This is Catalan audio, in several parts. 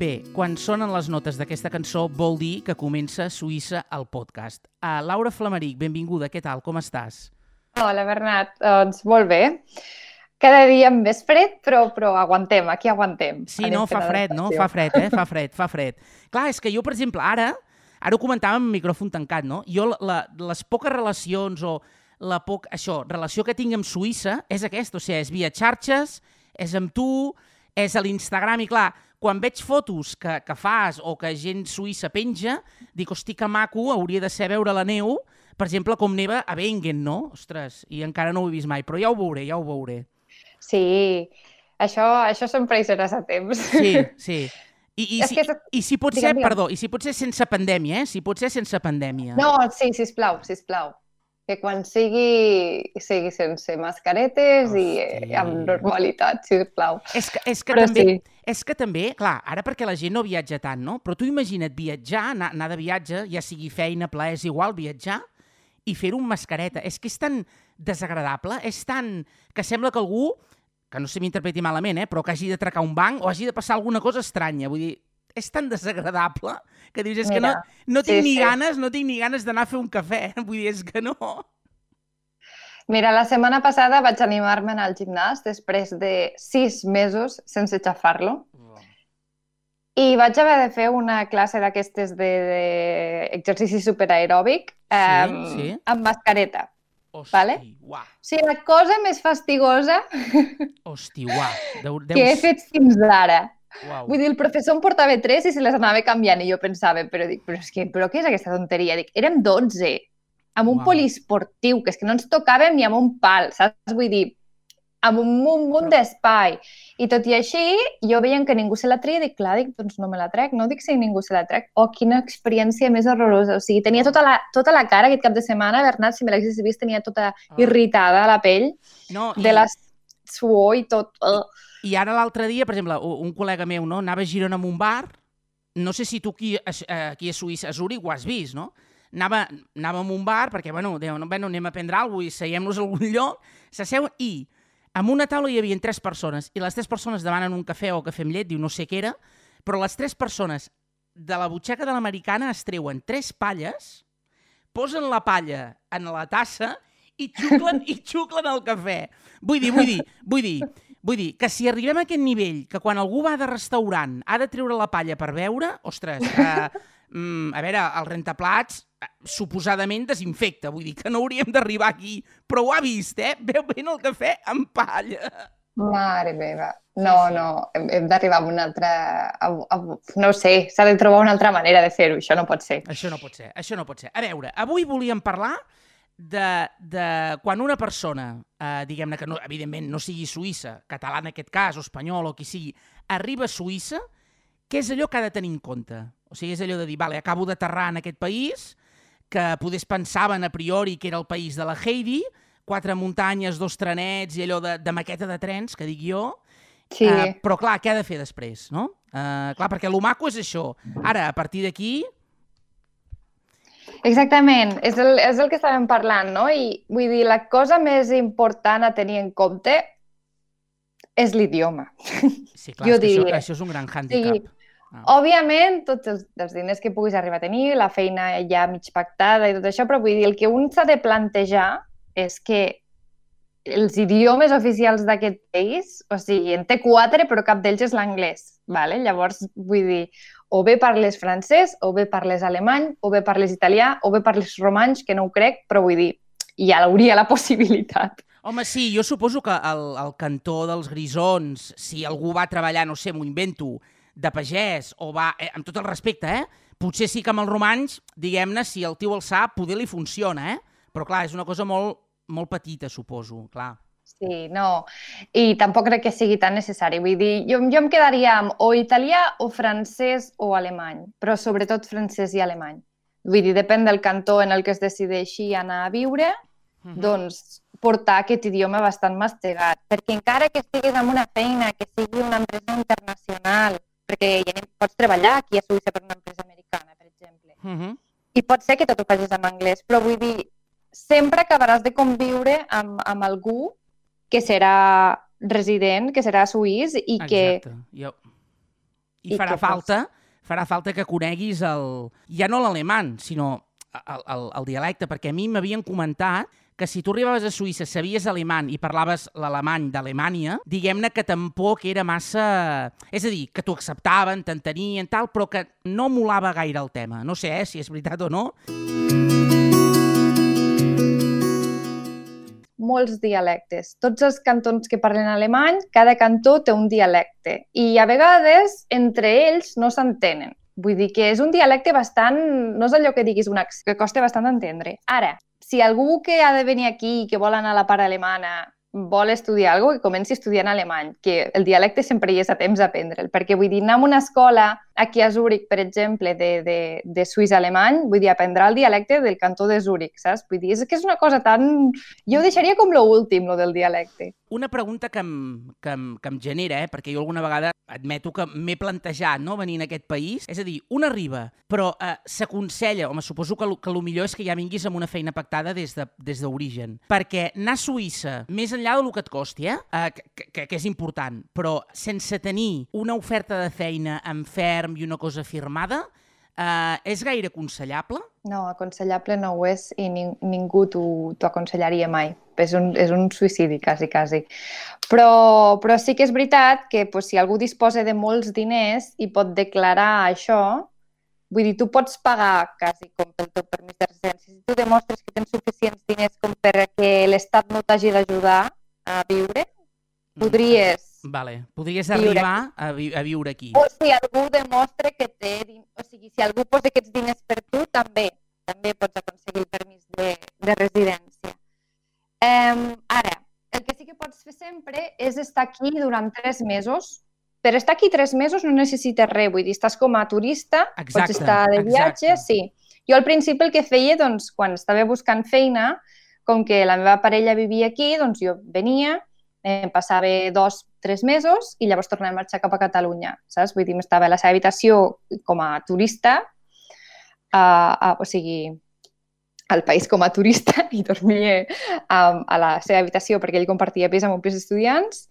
Bé, quan sonen les notes d'aquesta cançó vol dir que comença Suïssa al podcast. Uh, Laura Flameric, benvinguda, què tal, com estàs? Hola, Bernat. Doncs molt bé. Cada dia amb més fred, però, però aguantem, aquí aguantem. Sí, no, fa fred, no? Fa fred, eh? Fa fred, fa fred. Clar, és que jo, per exemple, ara, ara ho comentàvem amb micròfon tancat, no? Jo, la, les poques relacions o la poc, això, relació que tinc amb Suïssa és aquesta, o sigui, és via xarxes, és amb tu, és a l'Instagram, i clar, quan veig fotos que, que fas o que gent suïssa penja, dic, hosti, que maco, hauria de ser veure la neu, per exemple, com neva a Wengen, no? Ostres, i encara no ho he vist mai, però ja ho veuré, ja ho veuré. Sí, això, això sempre hi seràs a temps. Sí, sí. I, i, si, i si pot ser, perdó, i si pot ser sense pandèmia, eh? Si pot ser sense pandèmia. No, sí, sisplau, sisplau que quan sigui, sigui sense mascaretes Hosti. i amb normalitat, sisplau. És que, és que també, sí. és que també, clar, ara perquè la gent no viatja tant, no? Però tu imagina't viatjar, anar, anar de viatge, ja sigui feina, plaer, és igual, viatjar, i fer-ho amb mascareta. És que és tan desagradable, és tan... que sembla que algú, que no se m'interpreti malament, eh, però que hagi de tracar un banc o hagi de passar alguna cosa estranya. Vull dir, és tan desagradable que dius, és Mira, que no, no tinc sí, ni sí. ganes, no tinc ni ganes d'anar a fer un cafè. Vull dir, és que no. Mira, la setmana passada vaig animar-me al gimnàs després de sis mesos sense xafar-lo. I vaig haver de fer una classe d'aquestes d'exercici de, de superaeròbic sí, sí. amb mascareta. Hosti, vale? uah. O sigui, la cosa més fastigosa Hosti, uah. Deu, deus... que he fet fins ara. Wow. Vull dir, el professor em portava tres i se les anava canviant i jo pensava, però dic, però, és que, però què és aquesta tonteria? Dic, érem 12, amb un wow. poliesportiu, que és que no ens tocàvem ni amb un pal, saps? Vull dir, amb un munt, munt d'espai. I tot i així, jo veient que ningú se la treia, dic, clar, dic, doncs no me la trec, no dic si ningú se la trec. Oh, quina experiència més horrorosa. O sigui, tenia tota la, tota la cara aquest cap de setmana, Bernat, si me l'haguessis vist, tenia tota ah. irritada la pell no, de i... la suor i tot. Uh. I ara l'altre dia, per exemple, un col·lega meu no, anava a Girona amb un bar, no sé si tu aquí, aquí a Suïssa, a Zúrich, ho has vist, no? Anava, anava a un bar perquè, bueno, deia, bueno, anem a prendre alguna cosa i seiem-nos a algun lloc, s'asseu i amb una taula hi havia tres persones i les tres persones demanen un cafè o cafè amb llet, diu no sé què era, però les tres persones de la butxaca de l'americana es treuen tres palles, posen la palla en la tassa i xuclen, i xuclen el cafè. Vull dir, vull dir, vull dir, Vull dir, que si arribem a aquest nivell, que quan algú va de restaurant ha de treure la palla per veure, ostres, eh, mm, a veure, el rentaplats suposadament desinfecta, vull dir que no hauríem d'arribar aquí, però ho ha vist, eh? Veu ben el cafè amb palla. Mare meva. No, no, hem, hem d'arribar a una altra... A, a, no sé, s'ha de trobar una altra manera de fer-ho, això no pot ser. Això no pot ser, això no pot ser. A veure, avui volíem parlar de, de quan una persona, eh, diguem-ne que no, evidentment no sigui suïssa, català en aquest cas, o espanyol o qui sigui, arriba a Suïssa, què és allò que ha de tenir en compte? O sigui, és allò de dir, vale, acabo d'aterrar en aquest país, que podés pensaven a priori que era el país de la Heidi, quatre muntanyes, dos trenets i allò de, de maqueta de trens, que dic jo, Sí. Uh, però clar, què ha de fer després, no? Uh, clar, perquè el maco és això. Ara, a partir d'aquí, Exactament, és el, és el que estàvem parlant, no? I vull dir, la cosa més important a tenir en compte és l'idioma. Sí, clar, jo diria. Això, això és un gran hàndicap. Sí, ah. Òbviament, tots els, els diners que puguis arribar a tenir, la feina ja mig pactada i tot això, però vull dir, el que un s'ha de plantejar és que els idiomes oficials d'aquest país, o sigui, en té quatre, però cap d'ells és l'anglès. Vale? Llavors, vull dir, o bé parles francès, o bé parles alemany, o bé parles italià, o bé parles romanx, que no ho crec, però vull dir, ja hauria la possibilitat. Home, sí, jo suposo que el, el cantó dels grisons, si algú va treballar, no sé, m'ho invento, de pagès, o va, eh, amb tot el respecte, eh? Potser sí que amb el romanx, diguem-ne, si el tio el sap, poder li funciona, eh? Però clar, és una cosa molt, molt petita, suposo, clar. Sí, no. I tampoc crec que sigui tan necessari. Vull dir, jo, jo em quedaria amb o italià o francès o alemany, però sobretot francès i alemany. Vull dir, depèn del cantó en el que es decideixi anar a viure, mhm. -huh. doncs portar aquest idioma bastant mastegat. Perquè encara que estiguis en una feina, que sigui perquè ja pots treballar aquí a Suïssa per una empresa americana, per exemple, uh mhm. -huh. i pot ser que tot ho facis en anglès, però vull dir, sempre acabaràs de conviure amb, amb algú que serà resident, que serà suís i Exacte. que... Jo... I, I farà falta, farà falta que coneguis el... ja no l'alemany, sinó el, el, el dialecte, perquè a mi m'havien comentat que si tu arribaves a Suïssa, sabies alemany i parlaves l'alemany d'Alemanya, diguem-ne que tampoc era massa... És a dir, que t'ho acceptaven, t'entenien, tal, però que no molava gaire el tema. No sé eh, si és veritat o no. molts dialectes. Tots els cantons que parlen alemany, cada cantó té un dialecte i a vegades entre ells no s'entenen. Vull dir que és un dialecte bastant... No és allò que diguis un accent, que costa bastant entendre. Ara, si algú que ha de venir aquí i que vol anar a la part alemana vol estudiar alguna cosa, que comenci estudiant alemany, que el dialecte sempre hi és a temps aprendre'l, perquè vull dir, anar a una escola aquí a Zúrich, per exemple, de, de, de suís alemany, vull dir, aprendrà el dialecte del cantó de Zúrich, saps? Vull dir, és que és una cosa tan... Jo ho deixaria com lo últim, lo del dialecte. Una pregunta que em, que em, que em genera, eh? perquè jo alguna vegada admeto que m'he plantejat no? venir en aquest país, és a dir, una arriba, però eh, s'aconsella, home, suposo que, que el millor és que ja vinguis amb una feina pactada des d'origen, de, des perquè anar a Suïssa, més enllà del que et costi, eh? eh que, que, que és important, però sense tenir una oferta de feina en ferm i una cosa firmada, Uh, és gaire aconsellable? No, aconsellable no ho és i ning ningú t'ho aconsellaria mai. És un, és un suïcidi, quasi, quasi. Però, però sí que és veritat que pues, si algú disposa de molts diners i pot declarar això, vull dir, tu pots pagar quasi com pel teu permís de residència. Si tu demostres que tens suficients diners com perquè l'Estat no t'hagi d'ajudar a viure, mm. podries Vale. Podries arribar a, vi a viure aquí. O si algú demostra que té... O sigui, si algú posa aquests diners per tu, també també pots aconseguir el permís de, de residència. Um, ara, el que sí que pots fer sempre és estar aquí durant tres mesos. Per estar aquí tres mesos no necessites res, vull dir, estàs com a turista, exacte, pots estar de viatge, exacte. sí. Jo al principi el que feia, doncs, quan estava buscant feina, com que la meva parella vivia aquí, doncs jo venia, em passava dos, tres mesos i llavors tornava a marxar cap a Catalunya, saps? Vull dir, estava a la seva habitació com a turista, a, a, o sigui, al país com a turista i dormia a, a la seva habitació perquè ell compartia pis amb un pis d'estudiants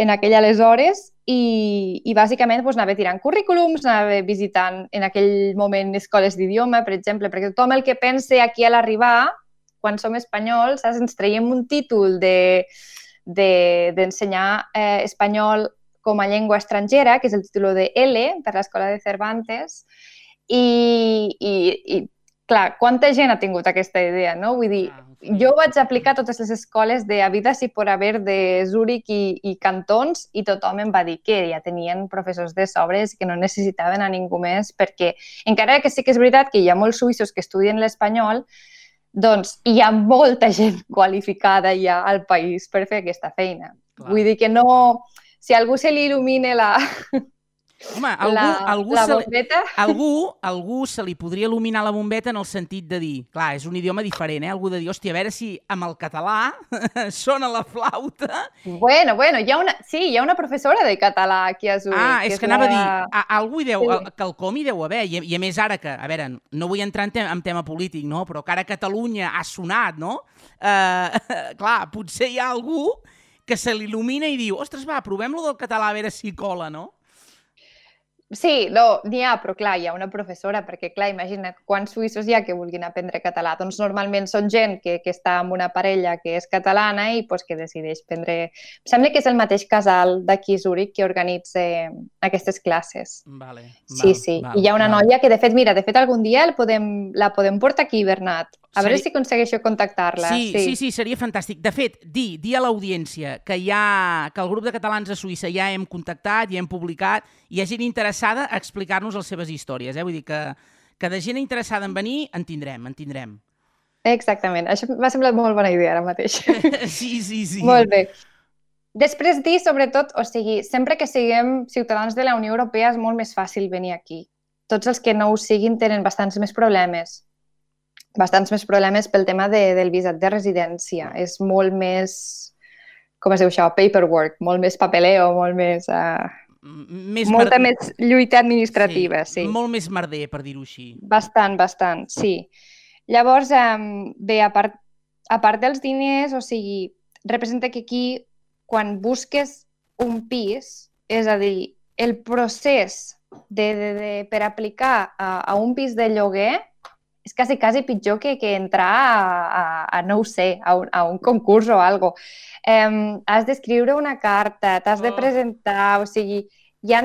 en aquell aleshores i, i bàsicament doncs, anava tirant currículums, anava visitant en aquell moment escoles d'idioma, per exemple, perquè tothom el que pense aquí a l'arribar, quan som espanyols, saps? ens traiem un títol de d'ensenyar de, eh, espanyol com a llengua estrangera, que és el títol de L per l'Escola de Cervantes, i, i, i clar, quanta gent ha tingut aquesta idea, no? Vull dir, ah, jo vaig aplicar totes les escoles de Vida si por haver de Zúrich i, i cantons i tothom em va dir que ja tenien professors de sobres i que no necessitaven a ningú més perquè encara que sí que és veritat que hi ha molts suïssos que estudien l'espanyol, doncs hi ha molta gent qualificada ja al país per fer aquesta feina. Clar. Vull dir que no... Si algú se li il·lumine la, Home, algú, la, algú, la bombeta... Se, algú, algú se li podria il·luminar la bombeta en el sentit de dir, clar, és un idioma diferent, eh? Algú de dir, hòstia, a veure si amb el català sona la flauta... Bueno, bueno, hi ha una, sí, hi ha una professora de català aquí a Zurich. Ah, és que, que anava la... a dir, a, algú hi deu, sí. quelcom hi deu haver, i, i a més ara que, a veure, no vull entrar en, te en tema polític, no? però que ara Catalunya ha sonat, no? Uh, clar, potser hi ha algú que se l'il·lumina i diu, ostres, va, provem-lo del català a veure si cola, no? Sí, no, n'hi ha, però clar, hi ha una professora, perquè clar, imagina't quants suïssos hi ha que vulguin aprendre català. Doncs normalment són gent que, que està amb una parella que és catalana i pues, que decideix prendre... Em sembla que és el mateix casal d'aquí Zúrich que organitza aquestes classes. Vale, sí, val, sí. Val, I hi ha una val. noia que, de fet, mira, de fet, algun dia el podem, la podem portar aquí, Bernat. A seria... veure si aconsegueixo contactar-la. Sí, sí, sí, sí, seria fantàstic. De fet, dir, dir a l'audiència que, hi ha, que el grup de catalans a Suïssa ja hem contactat, ja hem publicat, hi ha gent interessada a explicar-nos les seves històries. Eh? Vull dir que, que de gent interessada en venir en tindrem, en tindrem. Exactament. Això m'ha semblat molt bona idea ara mateix. sí, sí, sí. Molt bé. Després dir, sobretot, o sigui, sempre que siguem ciutadans de la Unió Europea és molt més fàcil venir aquí. Tots els que no ho siguin tenen bastants més problemes bastants més problemes pel tema de, del visat de residència. És molt més, com es diu això, paperwork, molt més papeleo, molt més... Uh, més molta mer... més lluita administrativa, sí, sí. Molt més merder, per dir-ho així. Bastant, bastant, sí. Llavors, um, bé, a part a part dels diners, o sigui, representa que aquí, quan busques un pis, és a dir, el procés de, de, de, per aplicar a, a un pis de lloguer és quasi, quasi pitjor que, que entrar a, a, a, no ho sé, a un, a un concurs o algo. Um, has d'escriure una carta, t'has oh. de presentar, o sigui, ja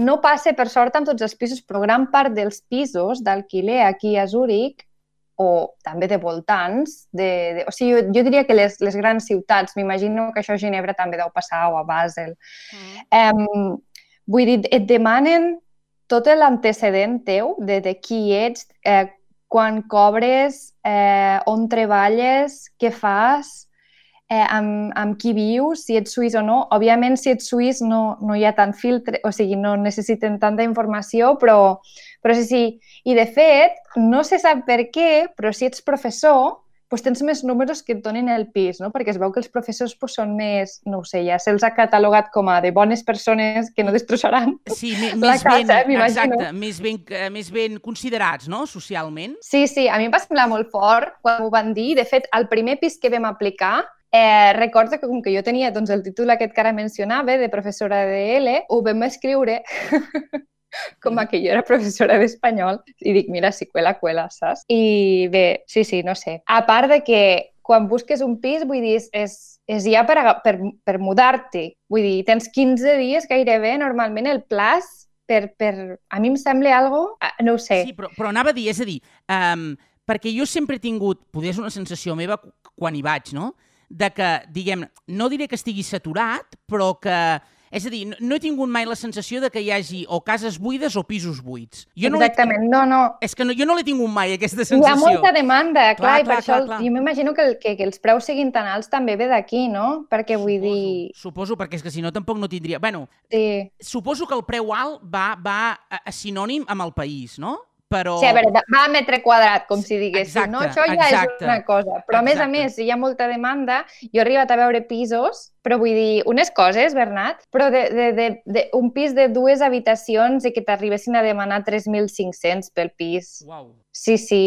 no passa per sort amb tots els pisos, però gran part dels pisos d'alquiler aquí a Zúrich o també de voltants, de, de, o sigui, jo, jo diria que les, les grans ciutats, m'imagino que això a Ginebra també deu passar o a Basel. Mm. Um, vull dir, et demanen tot l'antecedent teu de, de qui ets, eh, quan cobres, eh, on treballes, què fas, eh, amb, amb qui vius, si ets suís o no. Òbviament, si ets suís no, no hi ha tant filtre, o sigui, no necessiten tanta informació, però, però sí, sí. I, de fet, no se sap per què, però si ets professor, pues tens més números que et donin el pis, no? perquè es veu que els professors pues, són més, no ho sé, ja se'ls ha catalogat com a de bones persones que no destrossaran sí, la més casa, ben, exacte, més ben, més ben considerats, no?, socialment. Sí, sí, a mi em va semblar molt fort quan ho van dir. De fet, el primer pis que vam aplicar Eh, recordo que com que jo tenia doncs, el títol aquest que ara mencionava, de professora de L, ho vam escriure com a que jo era professora d'espanyol i dic, mira, si cuela, cuela, saps? I bé, sí, sí, no sé. A part de que quan busques un pis, vull dir, és, és ja per, per, per mudar-te. Vull dir, tens 15 dies gairebé, normalment el plaç per, per... A mi em sembla algo... Ah, no ho sé. Sí, però, però anava a dir, és a dir, um, perquè jo sempre he tingut, poder és una sensació meva quan hi vaig, no?, de que, diguem, no diré que estigui saturat, però que és a dir, no he tingut mai la sensació de que hi hagi o cases buides o pisos buits. Jo Exactament, no, no. És que no, jo no l'he tingut mai, aquesta sensació. Hi ha molta demanda, clar, clar i per clar, això clar, jo m'imagino que, que, que els preus siguin tan alts també ve d'aquí, no? Perquè vull suposo, dir... Suposo, perquè és que si no tampoc no tindria... Bueno, sí. suposo que el preu alt va, va a, a sinònim amb el país, no? Però... Sí, a veure, va a metre quadrat, com si diguéssim, exacte, no? Això ja exacte, és una cosa. Però, a més a més, si hi ha molta demanda, jo he arribat a veure pisos, però vull dir, unes coses, Bernat, però de, de, de, de un pis de dues habitacions i que t'arribessin a demanar 3.500 pel pis. Wow. Sí, sí.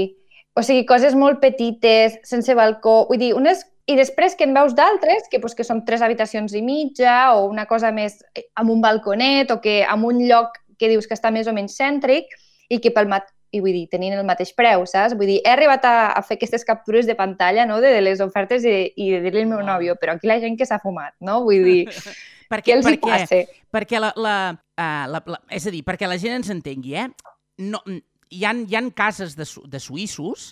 O sigui, coses molt petites, sense balcó. Vull dir, unes i després que en veus d'altres, que, pues, que són tres habitacions i mitja o una cosa més eh, amb un balconet o que amb un lloc que dius que està més o menys cèntric, i que pel i vull dir, tenint el mateix preu, saps? Vull dir, he arribat a, a fer aquestes captures de pantalla, no?, de, de les ofertes i, i de dir-li al meu nòvio, però aquí la gent que s'ha fumat, no? Vull dir, perquè, què els perquè, hi passa? Perquè la, la, uh, la, la, és a dir, perquè la gent ens entengui, eh? No, hi, ha, hi ha cases de, de suïssos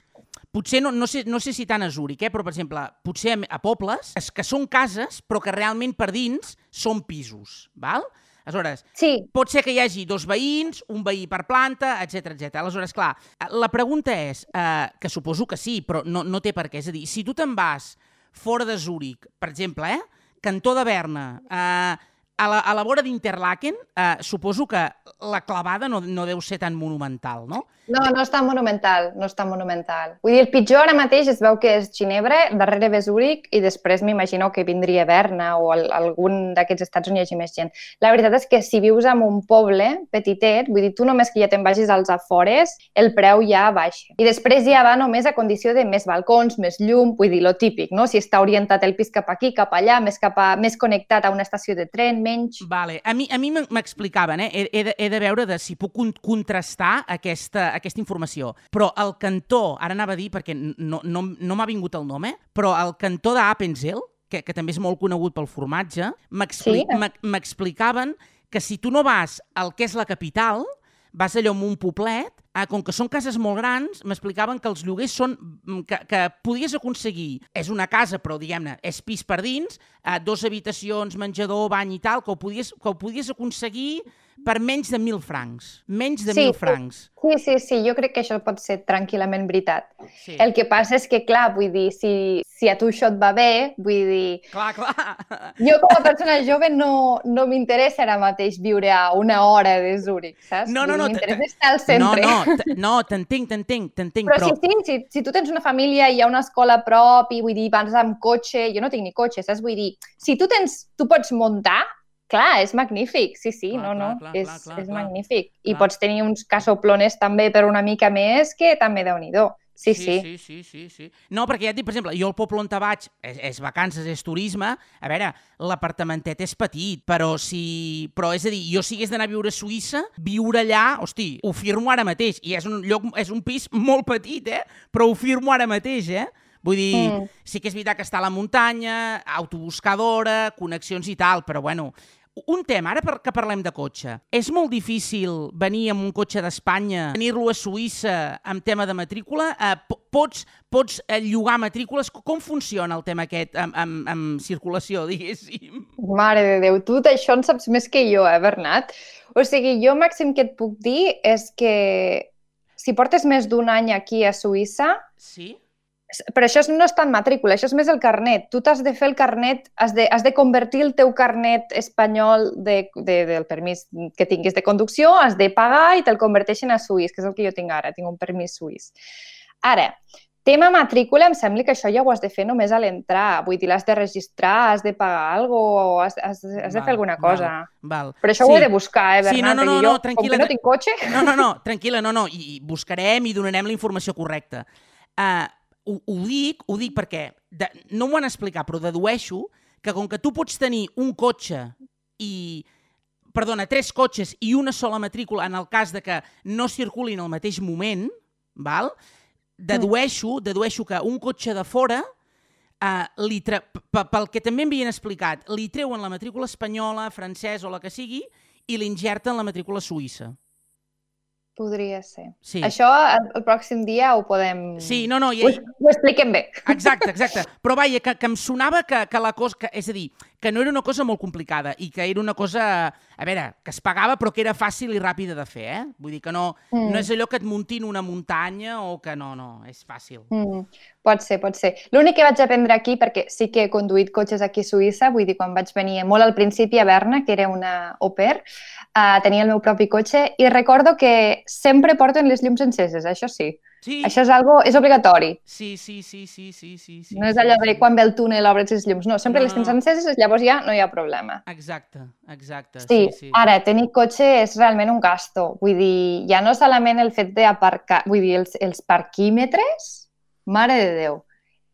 potser no, no, sé, no sé si tant a Zúrich, eh, però, per exemple, potser a, a pobles, que són cases, però que realment per dins són pisos, val? Aleshores, sí. pot ser que hi hagi dos veïns, un veí per planta, etc etc. Aleshores, clar, la pregunta és, eh, que suposo que sí, però no, no té per què. És a dir, si tu te'n vas fora de Zúrich, per exemple, eh, Cantó de Berna, eh, a la, a la vora d'Interlaken, eh, suposo que la clavada no, no deu ser tan monumental, no? No, no està monumental, no està monumental. Vull dir, el pitjor ara mateix es veu que és Ginebra, darrere ve Zúrich, i després m'imagino que vindria Berna o el, algun d'aquests estats on hi hagi més gent. La veritat és que si vius en un poble petitet, vull dir, tu només que ja te'n vagis als afores, el preu ja baixa. I després ja va només a condició de més balcons, més llum, vull dir, lo típic, no? Si està orientat el pis cap aquí, cap allà, més, cap a, més connectat a una estació de tren, menys... Vale. A mi, a mi m'explicaven, eh? He, he, de, he de veure de si puc contrastar aquesta, aquesta informació. Però el cantó, ara anava a dir perquè no, no, no m'ha vingut el nom, eh? però el cantó d'Appenzell, que, que també és molt conegut pel formatge, m'explicaven sí? que si tu no vas al que és la capital, vas allò en un poblet, eh, com que són cases molt grans, m'explicaven que els lloguers són... Mm, que, que podies aconseguir... És una casa, però diguem-ne, és pis per dins, eh, dos habitacions, menjador, bany i tal, que ho podies, que ho podies aconseguir per menys de 1.000 francs. Menys de sí, 1.000 francs. Sí, sí, sí, jo crec que això pot ser tranquil·lament veritat. Sí. El que passa és que, clar, vull dir, si, si a tu això et va bé, vull dir... Clar, clar. Jo com a persona jove no, no m'interessa ara mateix viure a una hora de Zúrich, saps? No, no, no. M'interessa estar al centre. No, no, no t'entenc, t'entenc, t'entenc, però... Però sí, sí, si, si tu tens una família i hi ha una escola a prop i, vull dir, vas amb cotxe, jo no tinc ni cotxe, saps? Vull dir, si tu tens, tu pots muntar, Clar, és magnífic, sí, sí, clar, no, no, clar, és, clar, clar, és clar, magnífic. Clar. I pots tenir uns casoplones també per una mica més que també déu nhi Sí, sí. Sí, sí, sí, sí. No, perquè ja et dic, per exemple, jo al poble on te vaig, és, és vacances, és turisme, a veure, l'apartamentet és petit, però si... Però és a dir, jo si hagués d'anar a viure a Suïssa, viure allà, hosti, ho firmo ara mateix, i és un lloc, és un pis molt petit, eh? Però ho firmo ara mateix, eh? Vull dir, mm. sí que és veritat que està a la muntanya, autobuscadora, connexions i tal, però bueno, un tema, ara que parlem de cotxe. És molt difícil venir amb un cotxe d'Espanya, venir-lo a Suïssa amb tema de matrícula? Eh, pots, pots eh, llogar matrícules? Com funciona el tema aquest amb, amb, amb circulació, diguéssim? Mare de Déu, tu d'això en saps més que jo, eh, Bernat? O sigui, jo màxim que et puc dir és que si portes més d'un any aquí a Suïssa, sí? Però això no és tant matrícula, això és més el carnet. Tu t'has de fer el carnet, has de, has de convertir el teu carnet espanyol de, de, del permís que tinguis de conducció, has de pagar i te'l converteixen a suís, que és el que jo tinc ara, tinc un permís suís. Ara, tema matrícula, em sembla que això ja ho has de fer només a l'entrar. Vull dir, l'has de registrar, has de pagar alguna cosa, has, has, has de fer alguna cosa. Val, val. Però això sí. ho he de buscar, eh, Bernat? Sí, no, no, no, jo, no tranquil·la. Com que no tinc cotxe... No, no, no, tranquil·la, no, no, i buscarem i donarem la informació correcta. Uh, ho, ho dic, ho dic perquè de, no m'ho han explicat, però dedueixo que com que tu pots tenir un cotxe i perdona, tres cotxes i una sola matrícula en el cas de que no circulin al mateix moment, val? dedueixo, dedueixo que un cotxe de fora, eh, li pel que també m'havien explicat, li treuen la matrícula espanyola, francesa o la que sigui i l'ingerten la matrícula suïssa. Podria ser. Sí. Això el, el pròxim dia ho podem... Sí, no, no... I... Ho, ho expliquem bé. Exacte, exacte. Però vaja, que, que em sonava que, que la cosa... Que, és a dir, que no era una cosa molt complicada i que era una cosa, a veure, que es pagava però que era fàcil i ràpida de fer, eh? Vull dir que no, mm. no és allò que et muntin una muntanya o que no, no, és fàcil. Mm. Pot ser, pot ser. L'únic que vaig aprendre aquí, perquè sí que he conduït cotxes aquí a Suïssa, vull dir, quan vaig venir molt al principi a Berna, que era una au pair, uh, tenia el meu propi cotxe i recordo que sempre porten les llums enceses, això sí. Sí. Això és algo, és obligatori. Sí, sí, sí, sí, sí, sí, sí. No és allò de quan ve el túnel obres les llums. No, sempre no, les tens enceses, llavors ja no hi ha problema. Exacte, exacte. Sí, sí, sí. ara, tenir cotxe és realment un gasto. Vull dir, ja no solament el fet d'aparcar, vull dir, els, els parquímetres, mare de Déu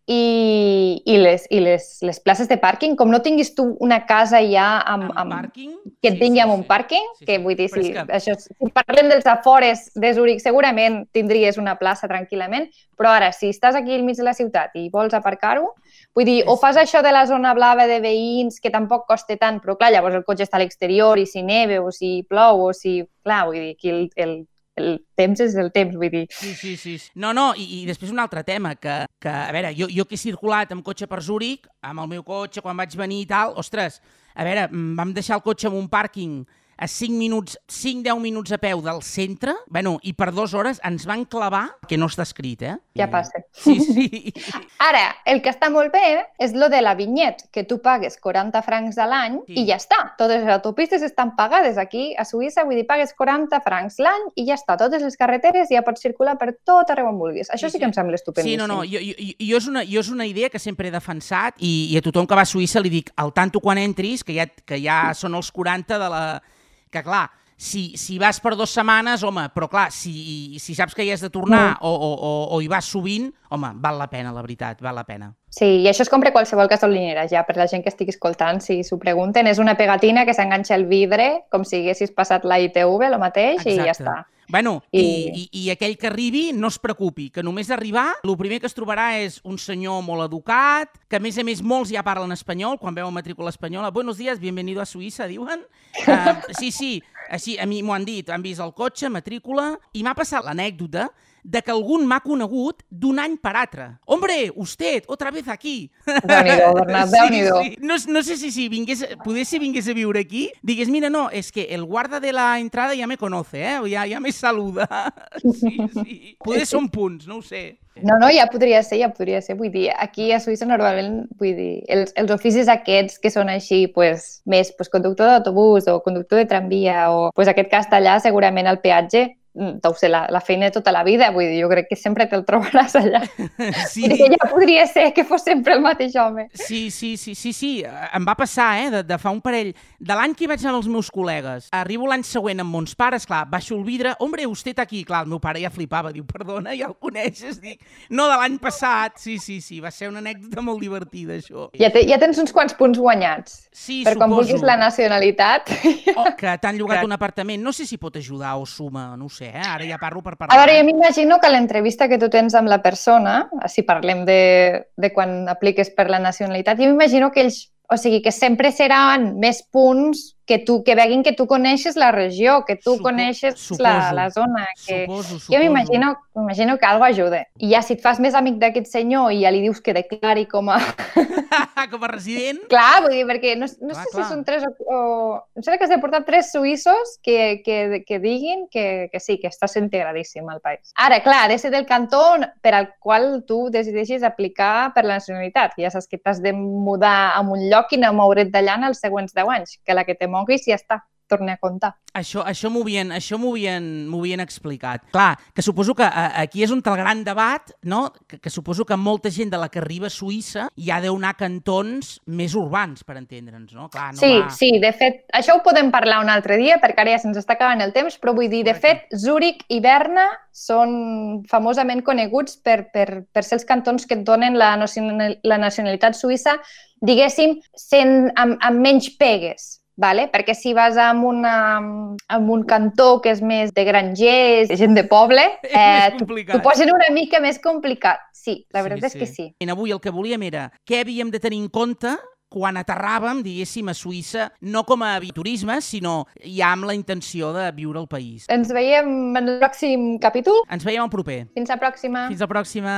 i, i, les, i les, les places de pàrquing, com no tinguis tu una casa ja amb, amb, amb pàrquing? que et sí, tingui sí, amb un sí. pàrquing, sí, sí. que vull dir, si, que... això, si parlem dels afores de Zurich, segurament tindries una plaça tranquil·lament, però ara, si estàs aquí al mig de la ciutat i vols aparcar-ho, vull dir, o fas això de la zona blava de veïns, que tampoc costa tant, però clar, llavors el cotxe està a l'exterior i si neve o si plou o si... Clar, vull dir, aquí el, el el temps és el temps, vull dir. Sí, sí, sí. No, no, i, i després un altre tema, que, que a veure, jo, jo que he circulat amb cotxe per Zúrich, amb el meu cotxe, quan vaig venir i tal, ostres, a veure, vam deixar el cotxe en un pàrquing a 5 minuts, 5-10 minuts a peu del centre, bueno, i per dues hores ens van clavar, que no està escrit, eh? Ja passa. Sí, sí. Ara, el que està molt bé és lo de la vinyet, que tu pagues 40 francs a l'any sí. i ja està. Totes les autopistes estan pagades aquí a Suïssa, vull dir, pagues 40 francs l'any i ja està. Totes les carreteres ja pots circular per tot arreu on vulguis. Això sí, sí que em sembla estupendíssim. Sí, no, no, jo, jo, jo, és una, jo és una idea que sempre he defensat i, i a tothom que va a Suïssa li dic, al tanto quan entris, que ja, que ja són els 40 de la que clar, si, si vas per dues setmanes, home, però clar, si, si saps que hi has de tornar mm. o, o, o, o hi vas sovint, home, val la pena, la veritat, val la pena. Sí, i això és com per qualsevol gasolinera, ja, per la gent que estigui escoltant, si s'ho pregunten, és una pegatina que s'enganxa al vidre, com si haguessis passat la ITV, el mateix, Exacte. i ja està. Bueno, I... I, i, i aquell que arribi no es preocupi, que només arribar, el primer que es trobarà és un senyor molt educat, que a més a més molts ja parlen espanyol, quan veuen matrícula espanyola, buenos días, bienvenido a Suïssa, diuen. Uh, sí, sí, així, a mi m'ho han dit, han vist el cotxe, matrícula, i m'ha passat l'anècdota de que algun m'ha conegut d'un any per altre. Hombre, usted, otra vez aquí. Déu-n'hi-do, Bernat, déu-n'hi-do. Sí, sí. No, no sé si, si vingués, poder si vingués a viure aquí, digués, mira, no, és que el guarda de la entrada ja me conoce, eh? ja, ja me saluda. Sí, sí. Poder són punts, no ho sé. No, no, ja podria ser, ja podria ser. Vull dir, aquí a Suïssa normalment, vull dir, els, els oficis aquests que són així, pues, més pues, conductor d'autobús o conductor de tramvia o pues, aquest castellà segurament al peatge deu ser la, la feina de tota la vida, vull dir, jo crec que sempre te'l trobaràs allà. Sí. que ja podria ser que fos sempre el mateix home. Sí, sí, sí, sí, sí. Em va passar, eh, de, de fa un parell... De l'any que vaig anar amb els meus col·legues. Arribo l'any següent amb mons pares, clar, baixo el vidre, hombre, vostè està aquí. Clar, el meu pare ja flipava, diu, perdona, ja el coneixes? Dic, no, de l'any passat. Sí, sí, sí, va ser una anècdota molt divertida, això. Ja, te, ja tens uns quants punts guanyats. Sí, per suposo. quan vulguis la nacionalitat. Oh, que t'han llogat un apartament. No sé si pot ajudar o suma, no ho sé, eh? ara ja parlo per parlar. A veure, jo m'imagino que l'entrevista que tu tens amb la persona, si parlem de, de quan apliques per la nacionalitat, jo m'imagino que ells, o sigui, que sempre seran més punts que tu que veguin que tu coneixes la regió, que tu Supo coneixes suposo, la, la zona. Que... Suposo, suposo. Jo m'imagino que algo ajuda. I ja si et fas més amic d'aquest senyor i ja li dius que declari com a... com a resident? Clar, vull dir, perquè no, no Clar, sé clar. si són tres o... o... Em sembla que has de portar tres suïssos que, que, que diguin que, que sí, que estàs integradíssim al país. Ara, clar, ha de ser del cantó per al qual tu decideixis aplicar per la nacionalitat. Ja saps que t'has de mudar a un lloc i no moure't d'allà en els següents 10 anys, que la que te moguis ja està torni a comptar. Això, això m'ho havien, això havien, havien explicat. Clar, que suposo que a, aquí és on té el gran debat, no? Que, que suposo que molta gent de la que arriba a Suïssa ja deu anar a cantons més urbans, per entendre'ns, no? Clar, no sí, va... sí, de fet, això ho podem parlar un altre dia perquè ara ja se'ns està acabant el temps, però vull dir, de fet, Zúrich i Berna són famosament coneguts per, per, per ser els cantons que et donen la, la nacionalitat suïssa, diguéssim, sent, amb, amb menys pegues. Vale? Perquè si vas amb, una, amb un cantó que és més de grangers, gent de poble, eh, t'ho posen una mica més complicat. Sí, la veritat sí, és que sí. I avui el que volíem era què havíem de tenir en compte quan aterràvem, diguéssim, a Suïssa, no com a turisme, sinó ja amb la intenció de viure al país. Ens veiem en el pròxim capítol. Ens veiem al proper. Fins la pròxima. Fins la pròxima.